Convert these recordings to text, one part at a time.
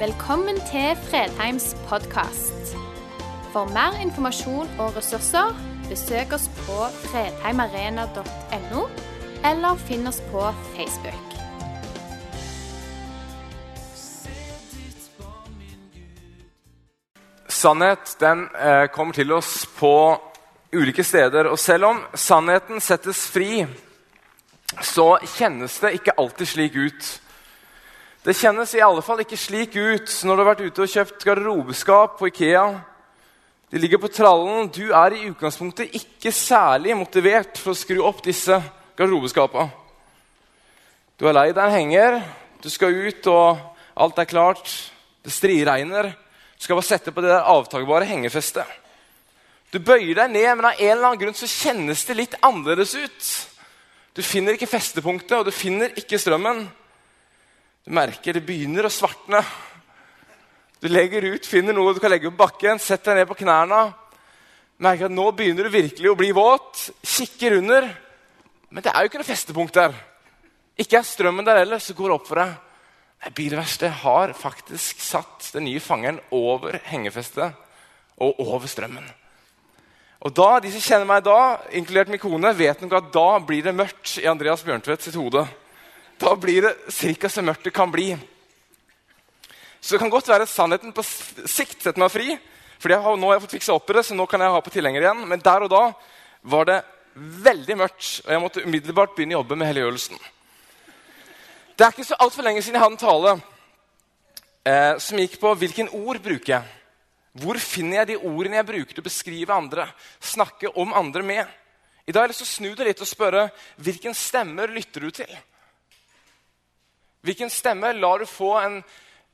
Velkommen til Fredheims podkast. For mer informasjon og ressurser, besøk oss på fredheimarena.no, eller finn oss på Facebook. Sannhet den eh, kommer til oss på ulike steder. Og selv om sannheten settes fri, så kjennes det ikke alltid slik ut. Det kjennes i alle fall ikke slik ut når du har vært ute og kjøpt garderobeskap på Ikea. De ligger på trallen. Du er i utgangspunktet ikke særlig motivert for å skru opp disse garderobeskapene. Du er lei deg en henger, du skal ut, og alt er klart. Det striregner. Du skal bare sette på det der avtagbare hengefestet. Du bøyer deg ned, men av en eller annen grunn så kjennes det litt annerledes ut. Du finner ikke festepunktet, og du finner ikke strømmen. Du merker det begynner å svartne. Du legger ut, finner noe du kan legge på bakken, setter deg ned på knærne. Merker at nå begynner du virkelig å bli våt. Kikker under. Men det er jo ikke noe festepunkt der. Ikke er strømmen der heller, så går det opp for deg. Nei, Bilverkstedet har faktisk satt den nye fangeren over hengefestet og over strømmen. Og da, De som kjenner meg da, inkludert min kone, vet nok at da blir det mørkt i Andreas Bjørntvedt sitt hode. Da blir det ca. så mørkt det kan bli. Så det kan godt være sannheten på sikt setter meg fri. For nå har jeg fått fiksa opp i det, så nå kan jeg ha på tilhenger igjen. Men der og da var det veldig mørkt, og jeg måtte umiddelbart begynne å jobbe med helliggjørelsen. Det er ikke så altfor lenge siden jeg hadde en tale eh, som gikk på hvilken ord bruker jeg. Hvor finner jeg de ordene jeg bruker til å beskrive andre, snakke om andre med? I dag har jeg lyst til å snu det litt og spørre hvilken stemmer lytter du til? Hvilken stemme lar du få en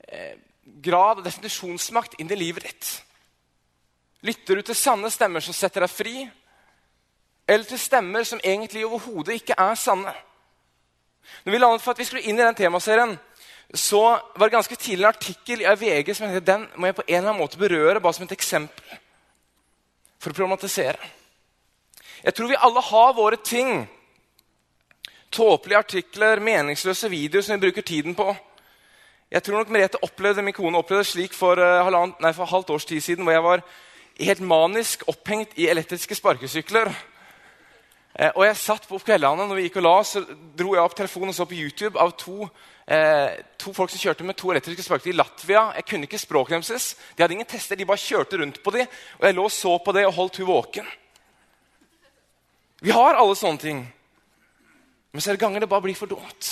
eh, grad av definisjonsmakt inn i livet ditt? Lytter du til sanne stemmer som setter deg fri, eller til stemmer som egentlig overhodet ikke er sanne? Når vi landet for at vi skulle inn i den temaserien, så var det ganske tidlig en artikkel i VG som tenkte, den må jeg på en eller annen måte berøre bare som et eksempel. For å problematisere. Jeg tror vi alle har våre ting Tåpelige artikler, meningsløse videoer som vi bruker tiden på. Jeg tror nok Merete opplevde, Min kone opplevde det slik for, halvand, nei, for halvt års tid siden, hvor jeg var helt manisk opphengt i elektriske sparkesykler. Eh, og jeg satt på kveldene når vi gikk og la, så dro jeg opp telefonen og så på YouTube av to, eh, to folk som kjørte med to elektriske sparkesykler i Latvia. Jeg kunne ikke språket deres. De hadde ingen tester, de bare kjørte rundt på dem. Og jeg lå og så på det og holdt hun våken. Vi har alle sånne ting. Men så er det ganger det bare blir for dumt.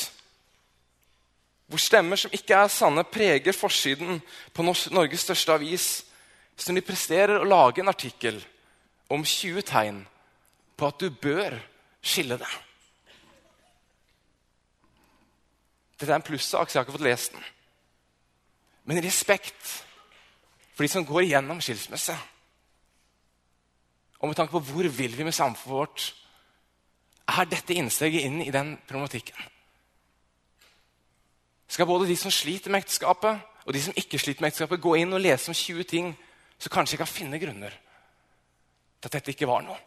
Hvor stemmer som ikke er sanne, preger forsiden på Norges største avis. Så de presterer å lage en artikkel om 20 tegn på at du bør skille deg Dette er en plussak, så jeg har ikke fått lest den. Men respekt for de som går igjennom skilsmisse. Og med tanke på hvor vil vi med samfunnet vårt, er dette innsteget inn i den problematikken. Skal både de som sliter med ekteskapet, og de som ikke sliter med ekteskapet, gå inn og lese om 20 ting så kanskje jeg kan finne grunner til at dette ikke var noe?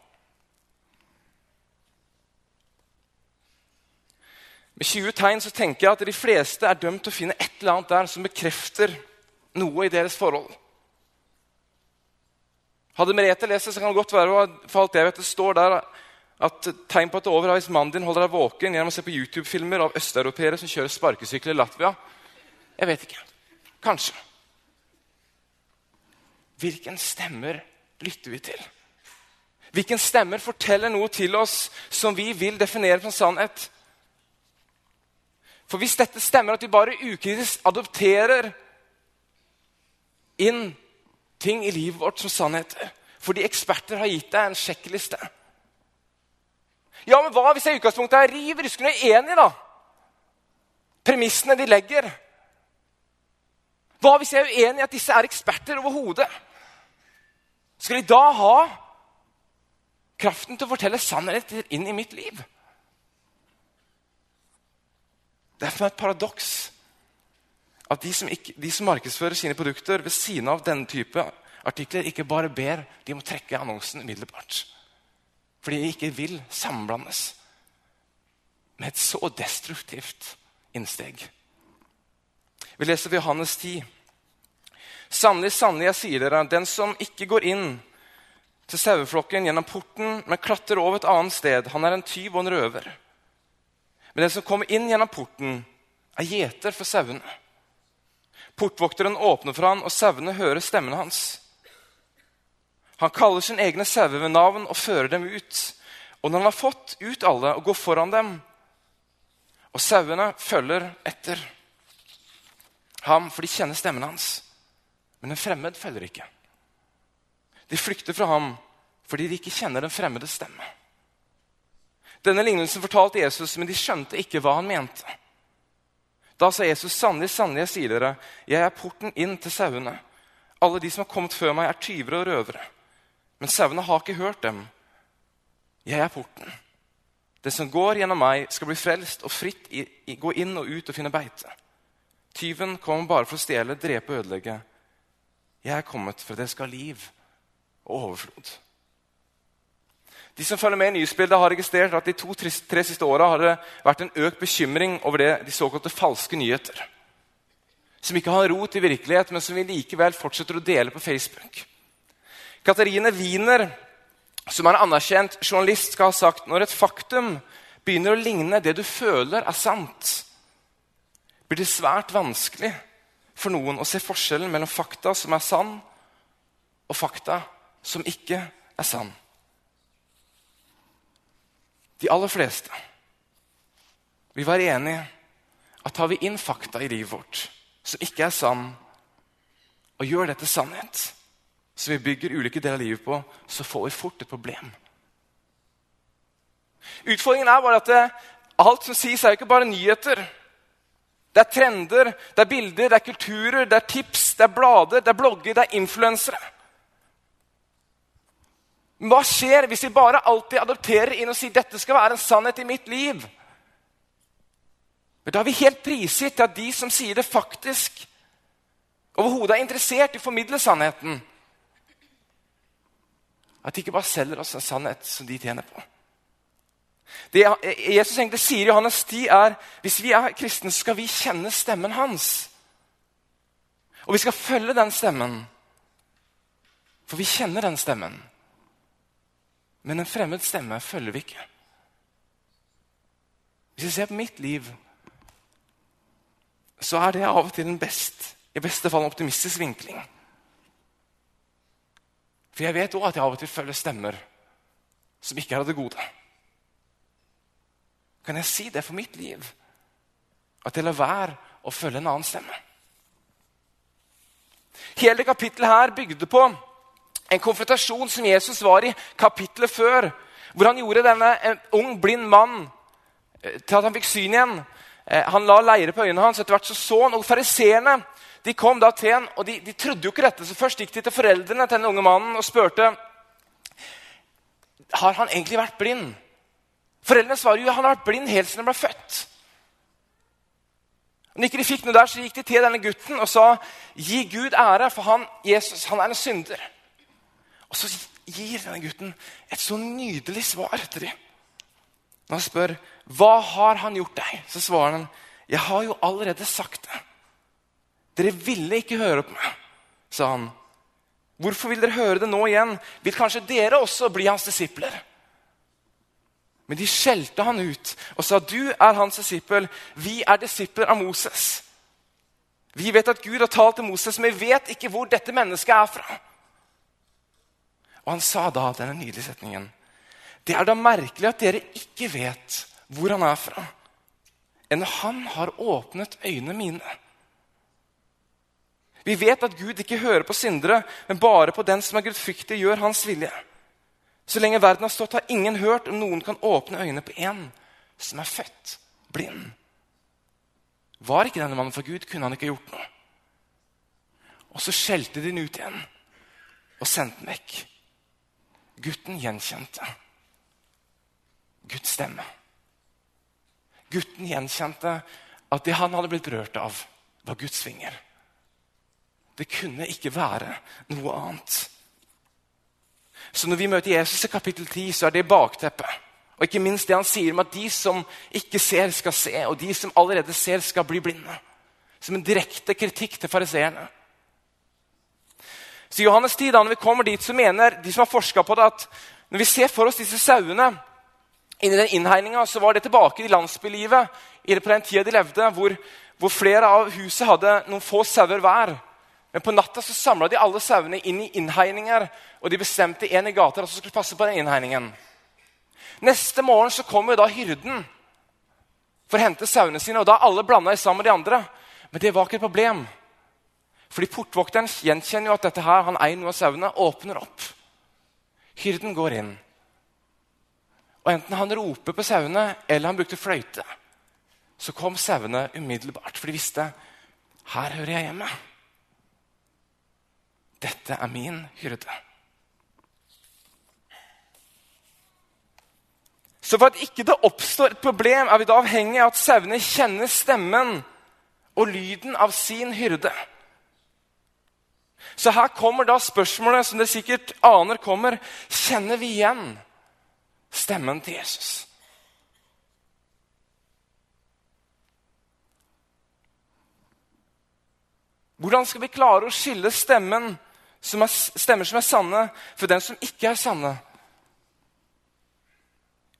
Med 20 tegn så tenker jeg at de fleste er dømt til å finne et eller annet der som bekrefter noe i deres forhold. Hadde Merete lest det, så kan det godt være for alt jeg vet, det står der at tegn på at det er over hvis mannen din holder deg våken gjennom å se på YouTube-filmer av østeuropeere som kjører sparkesykler i Latvia. Jeg vet ikke. Kanskje. Hvilken stemmer lytter vi til? Hvilken stemmer forteller noe til oss som vi vil definere som sannhet? For hvis dette stemmer, at vi bare ukritisk adopterer inn ting i livet vårt som sannheter fordi eksperter har gitt deg en sjekkliste ja, men hva hvis jeg i utgangspunktet er riv ruskende enig, da? Premissene de legger. Hva hvis jeg er uenig i at disse er eksperter overhodet? Skal de da ha kraften til å fortelle sannheter inn i mitt liv? Det er for et paradoks at de som, ikke, de som, markedsfører sine produkter ved siden av denne type artikler, ikke bare ber de må trekke annonsen umiddelbart. Fordi de ikke vil sammenblandes med et så destruktivt innsteg. Vi leser Johannes 10, Sannelig, sannelig, jeg sier dere, den som ikke går inn til saueflokken gjennom porten, men klatrer over et annet sted, han er en tyv og en røver. Men den som kommer inn gjennom porten, er gjeter for sauene. Portvokteren åpner for han, og sauene hører stemmen hans. Han kaller sine egne sauer ved navn og fører dem ut. Og når han har fått ut alle og går foran dem, og sauene følger etter ham, for de kjenner stemmen hans. Men en fremmed følger ikke. De flykter fra ham fordi de ikke kjenner den fremmedes stemme. Denne lignelsen fortalte Jesus, men de skjønte ikke hva han mente. Da sa Jesus, 'Sannelig, sannelig, jeg sier dere, jeg er porten inn til sauene.' 'Alle de som har kommet før meg, er tyvere og røvere.' 'Men sauene har ikke hørt dem.' 'Jeg er porten.' 'Den som går gjennom meg, skal bli frelst og fritt i, i, gå inn og ut og finne beite.' 'Tyven kommer bare for å stjele, drepe og ødelegge.' 'Jeg er kommet for at dere skal ha liv og overflod.' De som følger med i nyhetsbildet, har registrert at de to-tre siste åra har det vært en økt bekymring over det, de såkalte falske nyheter. Som ikke har rot i virkelighet, men som vi likevel fortsetter å dele på Facebook. Katarine Wiener, som er en anerkjent journalist, skal ha sagt når et faktum begynner å ligne det du føler er sant, blir det svært vanskelig for noen å se forskjellen mellom fakta som er sann, og fakta som ikke er sann. De aller fleste vil være enige at tar vi inn fakta i livet vårt som ikke er sann, og gjør det til sannhet, som vi bygger ulike deler av livet på, så får vi fort et problem. Utfordringen er bare at det, alt som sies, er jo ikke bare nyheter. Det er trender, det er bilder, det er kulturer, det er tips, det er blader, det er blogger, det er influensere. Hva skjer hvis vi bare alltid adopterer inn og sier dette skal være en sannhet i mitt liv? Men Da er vi helt prisgitt at de som sier det, faktisk overhodet er interessert i å formidle sannheten. At de ikke bare selger oss en sannhet som de tjener på. Det Jesus egentlig sier i Johannes 10, er hvis vi er kristne, skal vi kjenne stemmen hans. Og vi skal følge den stemmen. For vi kjenner den stemmen. Men en fremmed stemme følger vi ikke. Hvis jeg ser på mitt liv, så er det av og til en best, i beste fall en optimistisk vinkling. For jeg vet òg at jeg av og til følger stemmer som ikke er av det gode. Kan jeg si det for mitt liv? At jeg lar være å følge en annen stemme? Hele kapittelet her bygde på en konfrontasjon som Jesus var i kapittelet før, hvor han gjorde denne ung, blind mann eh, til at han fikk syn igjen. Eh, han la leire på øynene hans. Etter hvert så så han, og Fariseerne de kom da til en, og de, de, trodde jo ikke dette. så Først gikk de til foreldrene til den unge mannen og spurte har han egentlig vært blind. Foreldrene svarer jo han har vært blind helt siden han ble født. Når ikke de fikk noe der, så gikk de til denne gutten og sa gi Gud ære, for han, Jesus han er en synder. Og så gir denne gutten et så nydelig svar etter dem. Når han spør hva har han gjort deg, så svarer han jeg har jo allerede sagt det. Dere ville ikke høre på meg, sa han. Hvorfor vil dere høre det nå igjen? Vil kanskje dere også bli hans disipler? Men de skjelte han ut og sa, 'Du er hans disippel. Vi er disipler av Moses.' Vi vet at Gud har talt til Moses, men vi vet ikke hvor dette mennesket er fra. Og han sa da denne nydelige setningen. Det er da merkelig at dere ikke vet hvor han er fra, enn han har åpnet øynene mine. Vi vet at Gud ikke hører på syndere, men bare på den som er gudfryktig, gjør hans vilje. Så lenge verden har stått, har ingen hørt om noen kan åpne øynene på en som er født blind. Var ikke denne mannen for Gud, kunne han ikke gjort noe. Og så skjelte de den ut igjen og sendte den vekk. Gutten gjenkjente Guds stemme. Gutten gjenkjente at det han hadde blitt berørt av, var Guds finger. Det kunne ikke være noe annet. Så når vi møter Jesus i kapittel 10, så er det bakteppet. Og ikke minst det han sier om at de som ikke ser, skal se, og de som allerede ser, skal bli blinde. Som en direkte kritikk til fariseerne. Så i Johannes tid, da når vi kommer dit, så mener de som har forska på det, at når vi ser for oss disse sauene inni den innhegninga, så var det tilbake i landsbylivet på den tida de levde, hvor, hvor flere av huset hadde noen få sauer hver. Men på natta så samla de alle sauene inn i innhegninger, og de bestemte en i gata som skulle passe på den innhegningen. Neste morgen så kommer da hyrden for å hente sauene sine, og da er alle blanda sammen med de andre. Men det var ikke et problem. Fordi Portvokteren gjenkjenner jo at dette her, han eier noe av sauene, åpner opp. Hyrden går inn. Og Enten han roper på sauene eller han brukte fløyte, så kom sauene umiddelbart. For de visste her hører jeg hjemme. Dette er min hyrde. Så for at ikke det oppstår et problem, er vi da avhengig av at sauene kjenner stemmen og lyden av sin hyrde. Så her kommer da spørsmålet som dere sikkert aner kommer. Kjenner vi igjen stemmen til Jesus? Hvordan skal vi klare å skille stemmen som er, stemmer som er sanne, for den som ikke er sanne?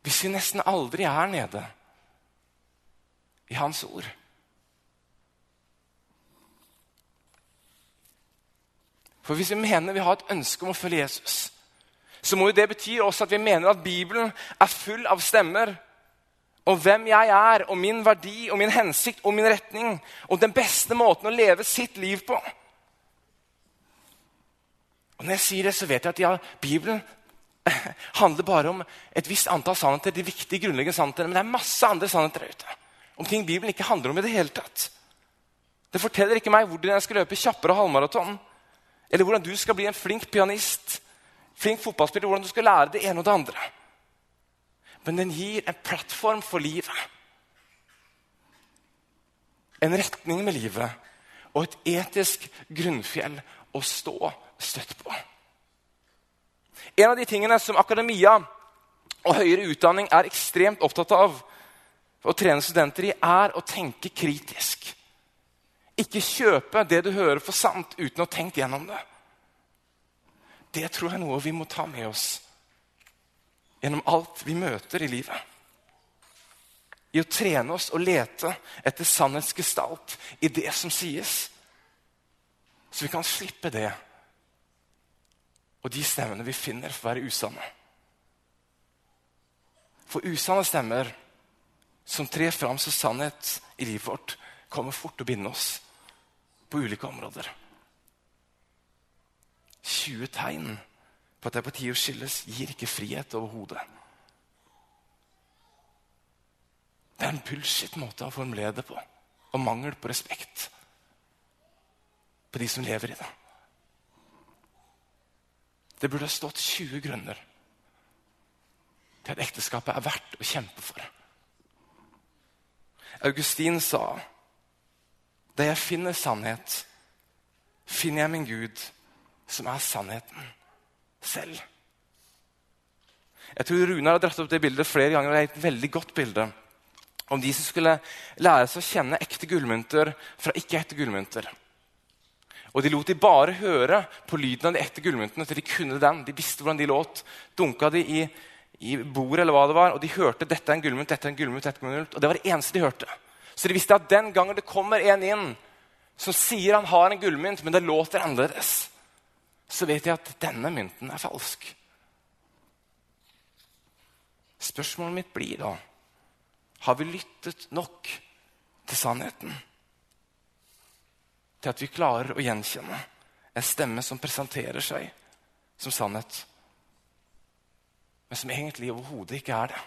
Hvis vi nesten aldri er nede i Hans ord. For Hvis vi mener vi har et ønske om å følge Jesus, så må jo det bety også at vi mener at Bibelen er full av stemmer om hvem jeg er, og min verdi, og min hensikt og min retning. Og den beste måten å leve sitt liv på. Og Når jeg sier det, så vet jeg at ja, Bibelen handler bare om et visst antall sannheter, de viktige, grunnleggende sannheter, men det er masse andre sannheter der ute. Om ting Bibelen ikke handler om i det hele tatt. Det forteller ikke meg hvordan jeg skal løpe kjappere halvmaraton, eller hvordan du skal bli en flink pianist, flink fotballspiller, hvordan du skal lære det ene og det andre. Men den gir en plattform for livet. En retning med livet og et etisk grunnfjell å stå støtt på. En av de tingene som akademia og høyere utdanning er ekstremt opptatt av å trene studenter i, er å tenke kritisk. Ikke kjøpe det du hører for sant uten å ha tenkt gjennom det. Det tror jeg er noe vi må ta med oss gjennom alt vi møter i livet. I å trene oss og lete etter sannhetsgestalt i det som sies. Så vi kan slippe det og de stemmene vi finner, får være usanne. For usanne stemmer som trer fram som sannhet i livet vårt, kommer fort til å binde oss på ulike områder. 20 tegn på at det er på tide å skilles, gir ikke frihet overhodet. Det er en bullshit-måte å formulere det på, og mangel på respekt på de som lever i det. Det burde ha stått 20 grunner til at ekteskapet er verdt å kjempe for. Augustin sa da jeg finner sannhet, finner jeg min Gud, som er sannheten selv. Jeg tror Runar har dratt opp det bildet flere ganger. og Det er et veldig godt bilde om de som skulle lære seg å kjenne ekte gullmynter fra ikke-ekte gullmynter. Og de lot de bare høre på lyden av de ekte gullmyntene til de kunne den. De visste hvordan de låt. Dunka de i, i bordet, eller hva det var, og de hørte dette er en gullmynt, dette er en gullmynt, dette er en gullmynt. Og det var det eneste de hørte. Så de visste at den gangen det kommer en inn som sier han har en gullmynt, men det låter annerledes, så vet de at denne mynten er falsk. Spørsmålet mitt blir da har vi lyttet nok til sannheten? Til at vi klarer å gjenkjenne en stemme som presenterer seg som sannhet, men som egentlig overhodet ikke er det.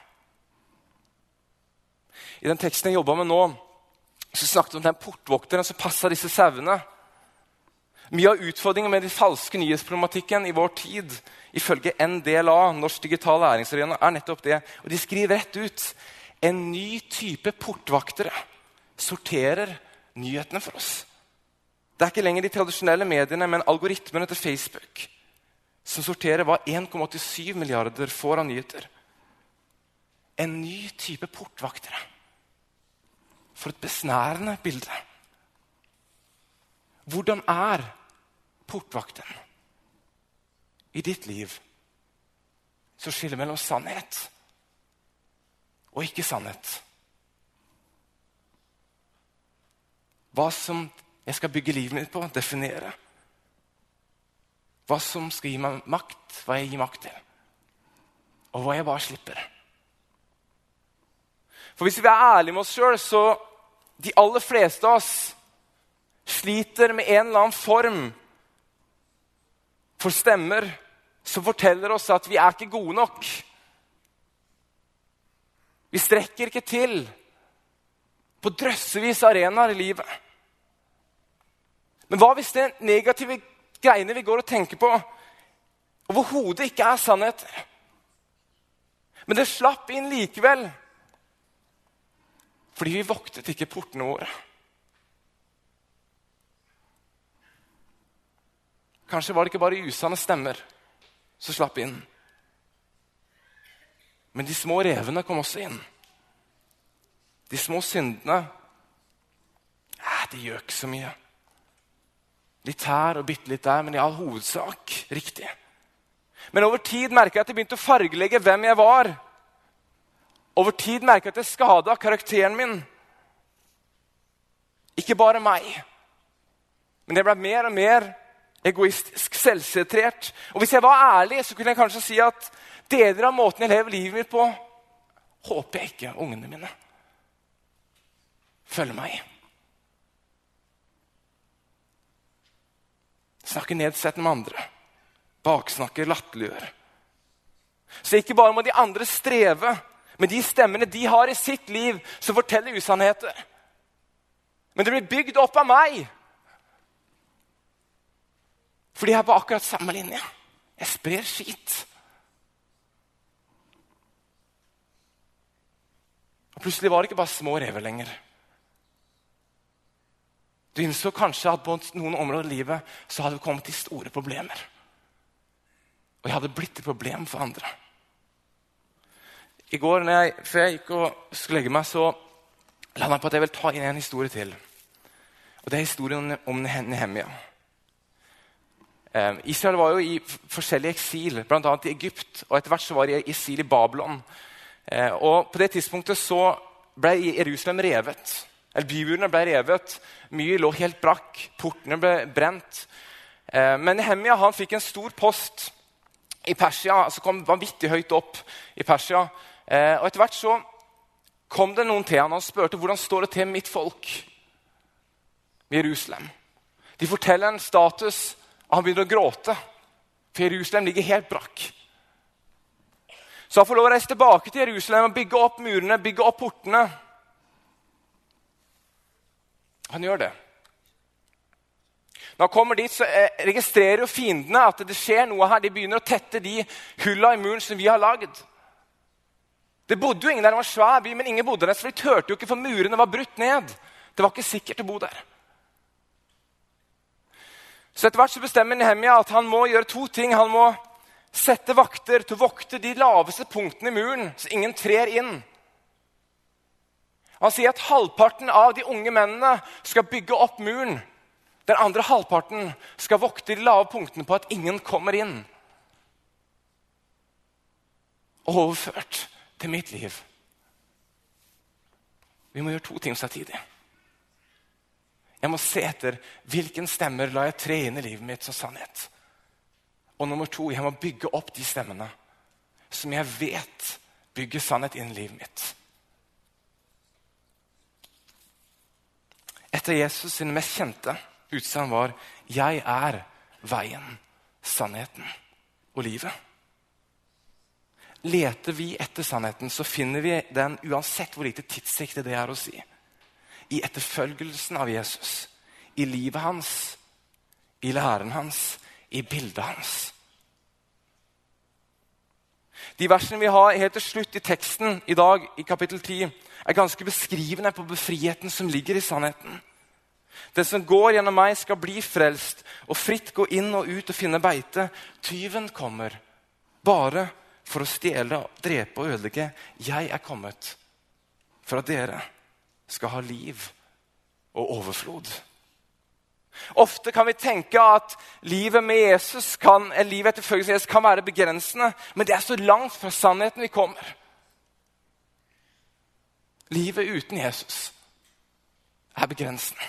I den teksten jeg jobba med nå, så snakket vi om den portvokteren som passa disse sauene. Mye av utfordringen med den falske nyhetsproblematikken i vår tid ifølge NDLA, Norsk digital læringsarena, er nettopp det. Og de skriver rett ut en ny type portvaktere sorterer nyhetene for oss. Det er ikke lenger de tradisjonelle mediene, men algoritmene til Facebook som sorterer hva 1,87 milliarder får av nyheter. En ny type portvaktere. For et besnærende bilde. Hvordan er portvakten? i ditt liv som skiller mellom sannhet og ikke sannhet. Hva som jeg skal bygge livet mitt på, definere. Hva som skal gi meg makt, hva jeg gir makt til. Og hva jeg bare slipper. For hvis vi er ærlige med oss sjøl, så de aller fleste av oss sliter med en eller annen form for stemmer som forteller oss at vi er ikke gode nok. Vi strekker ikke til på drøssevis arenaer i livet. Men hva hvis det negative greiene vi går og tenker på, overhodet ikke er sannhet? Men det slapp inn likevel fordi vi voktet ikke portene våre. Kanskje var det ikke bare usanne stemmer som slapp inn. Men de små revene kom også inn. De små syndene eh, De gjør ikke så mye. Litt her og bitte litt der, men i all hovedsak riktig. Men over tid merka jeg at jeg begynte å fargelegge hvem jeg var. Over tid merka jeg at jeg skada karakteren min. Ikke bare meg. Men jeg ble mer og mer egoistisk, selvsentrert. Og hvis jeg var ærlig, så kunne jeg kanskje si at deler av måten jeg lever livet mitt på, håper jeg ikke ungene mine følger meg i. Snakker nedsettende med andre. Baksnakker, latterliggjør. Så ikke bare må de andre streve med de stemmene de har i sitt liv, som forteller usannheter. Men det blir bygd opp av meg fordi jeg er på akkurat samme linje. Jeg sprer skit. Og Plutselig var det ikke bare små rever lenger. Du innså kanskje at på noen områder i livet så hadde du kommet til store problemer. Og jeg hadde blitt et problem for andre. I går jeg, før jeg gikk og skulle legge meg, så landa jeg på at jeg vil ta inn en historie til. Og Det er historien om Nehemia. Eh, Israel var jo i forskjellig eksil, bl.a. i Egypt. Og etter hvert så var de i eksil i Babylon. Eh, og På det tidspunktet så ble Jerusalem revet. Eller Bymurene ble revet. Mye lå helt brakk. Portene ble brent. Eh, men Nehemia han fikk en stor post i Persia. som kom vanvittig høyt opp i Persia. Og etter hvert så kom det noen til han og spurte hvordan står det til mitt folk Jerusalem. De forteller en status og han begynner å gråte, for Jerusalem ligger helt brakk. Så han får lov å reise tilbake til Jerusalem og bygge opp murene, bygge opp portene. Han gjør det. Når han kommer dit, så eh, registrerer jo fiendene at det skjer noe her. De begynner å tette de hulla i muren som vi har lagd. Det bodde jo ingen der, det var en svær by, men ingen bodde der, så de turte jo ikke, for murene var brutt ned. Det var ikke sikkert å bo der. Så etter hvert så bestemmer Nehemia at han må gjøre to ting. Han må sette vakter til å vokte de laveste punktene i muren, så ingen trer inn. Han sier at halvparten av de unge mennene skal bygge opp muren. Den andre halvparten skal vokte de lave punktene på at ingen kommer inn. Overført til mitt liv. Vi må gjøre to ting samtidig. Jeg må se etter hvilken stemmer la jeg tre inn i livet mitt som sannhet. Og nummer to, jeg må bygge opp de stemmene som jeg vet bygger sannhet inn i livet mitt. Et av Jesus sine mest kjente utsagn var 'Jeg er veien, sannheten og livet'. Leter vi etter sannheten, så finner vi den uansett hvor lite tidsriktig det er å si i etterfølgelsen av Jesus. I livet hans, i læren hans, i bildet hans. De versene vi har helt til slutt i teksten i dag, i kapittel 10, er ganske beskrivende på befriheten som ligger i sannheten. Den som går gjennom meg, skal bli frelst og fritt gå inn og ut og finne beite. Tyven kommer bare for å stjele, drepe og ødelegge. Jeg er kommet for at dere skal ha liv og overflod. Ofte kan vi tenke at livet med Jesus kan, livet etter følgelse Jesus kan være begrensende, men det er så langt fra sannheten vi kommer. Livet uten Jesus er begrensende.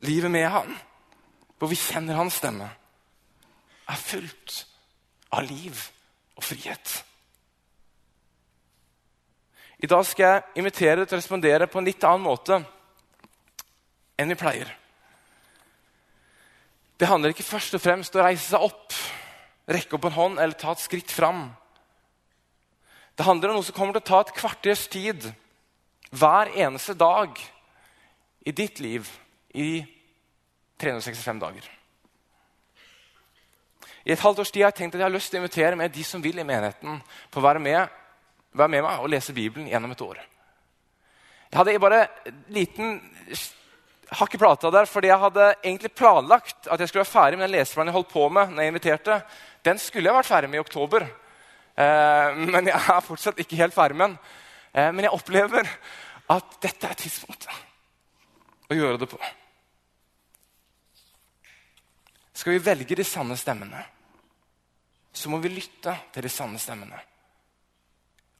Livet med han, hvor vi kjenner hans stemme, er fullt av liv og frihet. I dag skal jeg invitere deg til å respondere på en litt annen måte enn vi pleier. Det handler ikke først og fremst om å reise seg opp, rekke opp en hånd eller ta et skritt fram. Det handler om noe som kommer til å ta et kvarters tid hver eneste dag i ditt liv i 365 dager. I et halvt års tid har jeg tenkt at jeg har lyst til å invitere med de som vil i menigheten, på å være med, være med meg og lese Bibelen gjennom et år. Jeg hadde bare en liten har ikke prata der, fordi jeg hadde egentlig planlagt at jeg skulle være ferdig med den leseplanen jeg holdt på med. når jeg inviterte. Den skulle jeg vært ferdig med i oktober, eh, men jeg er fortsatt ikke helt ferdig med den. Eh, men jeg opplever at dette er tidspunktet å gjøre det på. Skal vi velge de sanne stemmene, så må vi lytte til de sanne stemmene.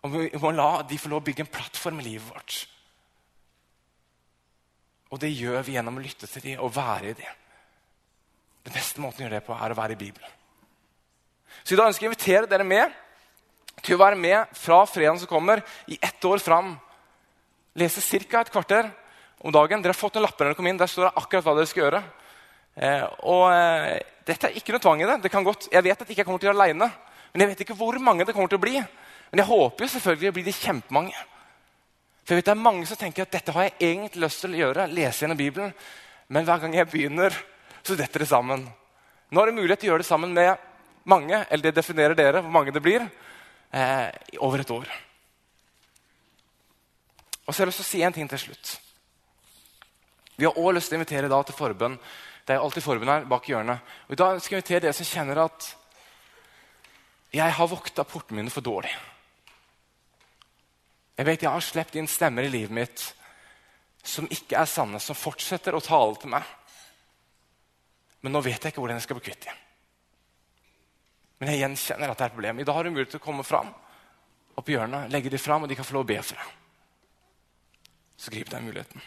Og vi må la de få lov å bygge en plattform i livet vårt og det gjør vi gjennom å lytte til dem og være i dem. Den beste måten å gjøre det på, er å være i Bibelen. Så i dag ønsker jeg å invitere dere med til å være med fra fredagen som kommer, i ett år fram. Lese ca. et kvarter om dagen. Dere har fått noen lapper når dere kom inn. Der står det akkurat hva dere skal gjøre. Eh, og eh, Dette er ikke noe tvang i det. det kan godt, jeg vet at jeg ikke kommer til å gjøre aleine. Men jeg vet ikke hvor mange det kommer til å bli. Men jeg håper jo selvfølgelig å bli de kjempemange. For jeg vet Det er mange som tenker at dette har jeg egentlig lyst til å gjøre. lese gjennom Bibelen, Men hver gang jeg begynner, så detter det sammen. Nå har du mulighet til å gjøre det sammen med mange, eller det definerer dere hvor mange det blir, eh, over et år. Og så har jeg lyst til å si en ting til slutt. Vi har også lyst til å invitere da til forbønn. Det er alltid forbønn her bak hjørnet. Og I skal jeg invitere dere som kjenner at jeg har vokta portene mine for dårlig. Jeg vet jeg har sluppet inn stemmer i livet mitt som ikke er sanne, som fortsetter å tale til meg. Men nå vet jeg ikke hvordan jeg skal bli kvitt dem. Men jeg gjenkjenner at det er et problem. I dag har du mulighet til å komme fram opp i hjørnet, legge dem fram, og de kan få lov å be for deg. Så grip den muligheten.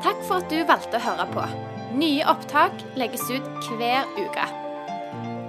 Takk for at du valgte å høre på. Nye opptak legges ut hver uke.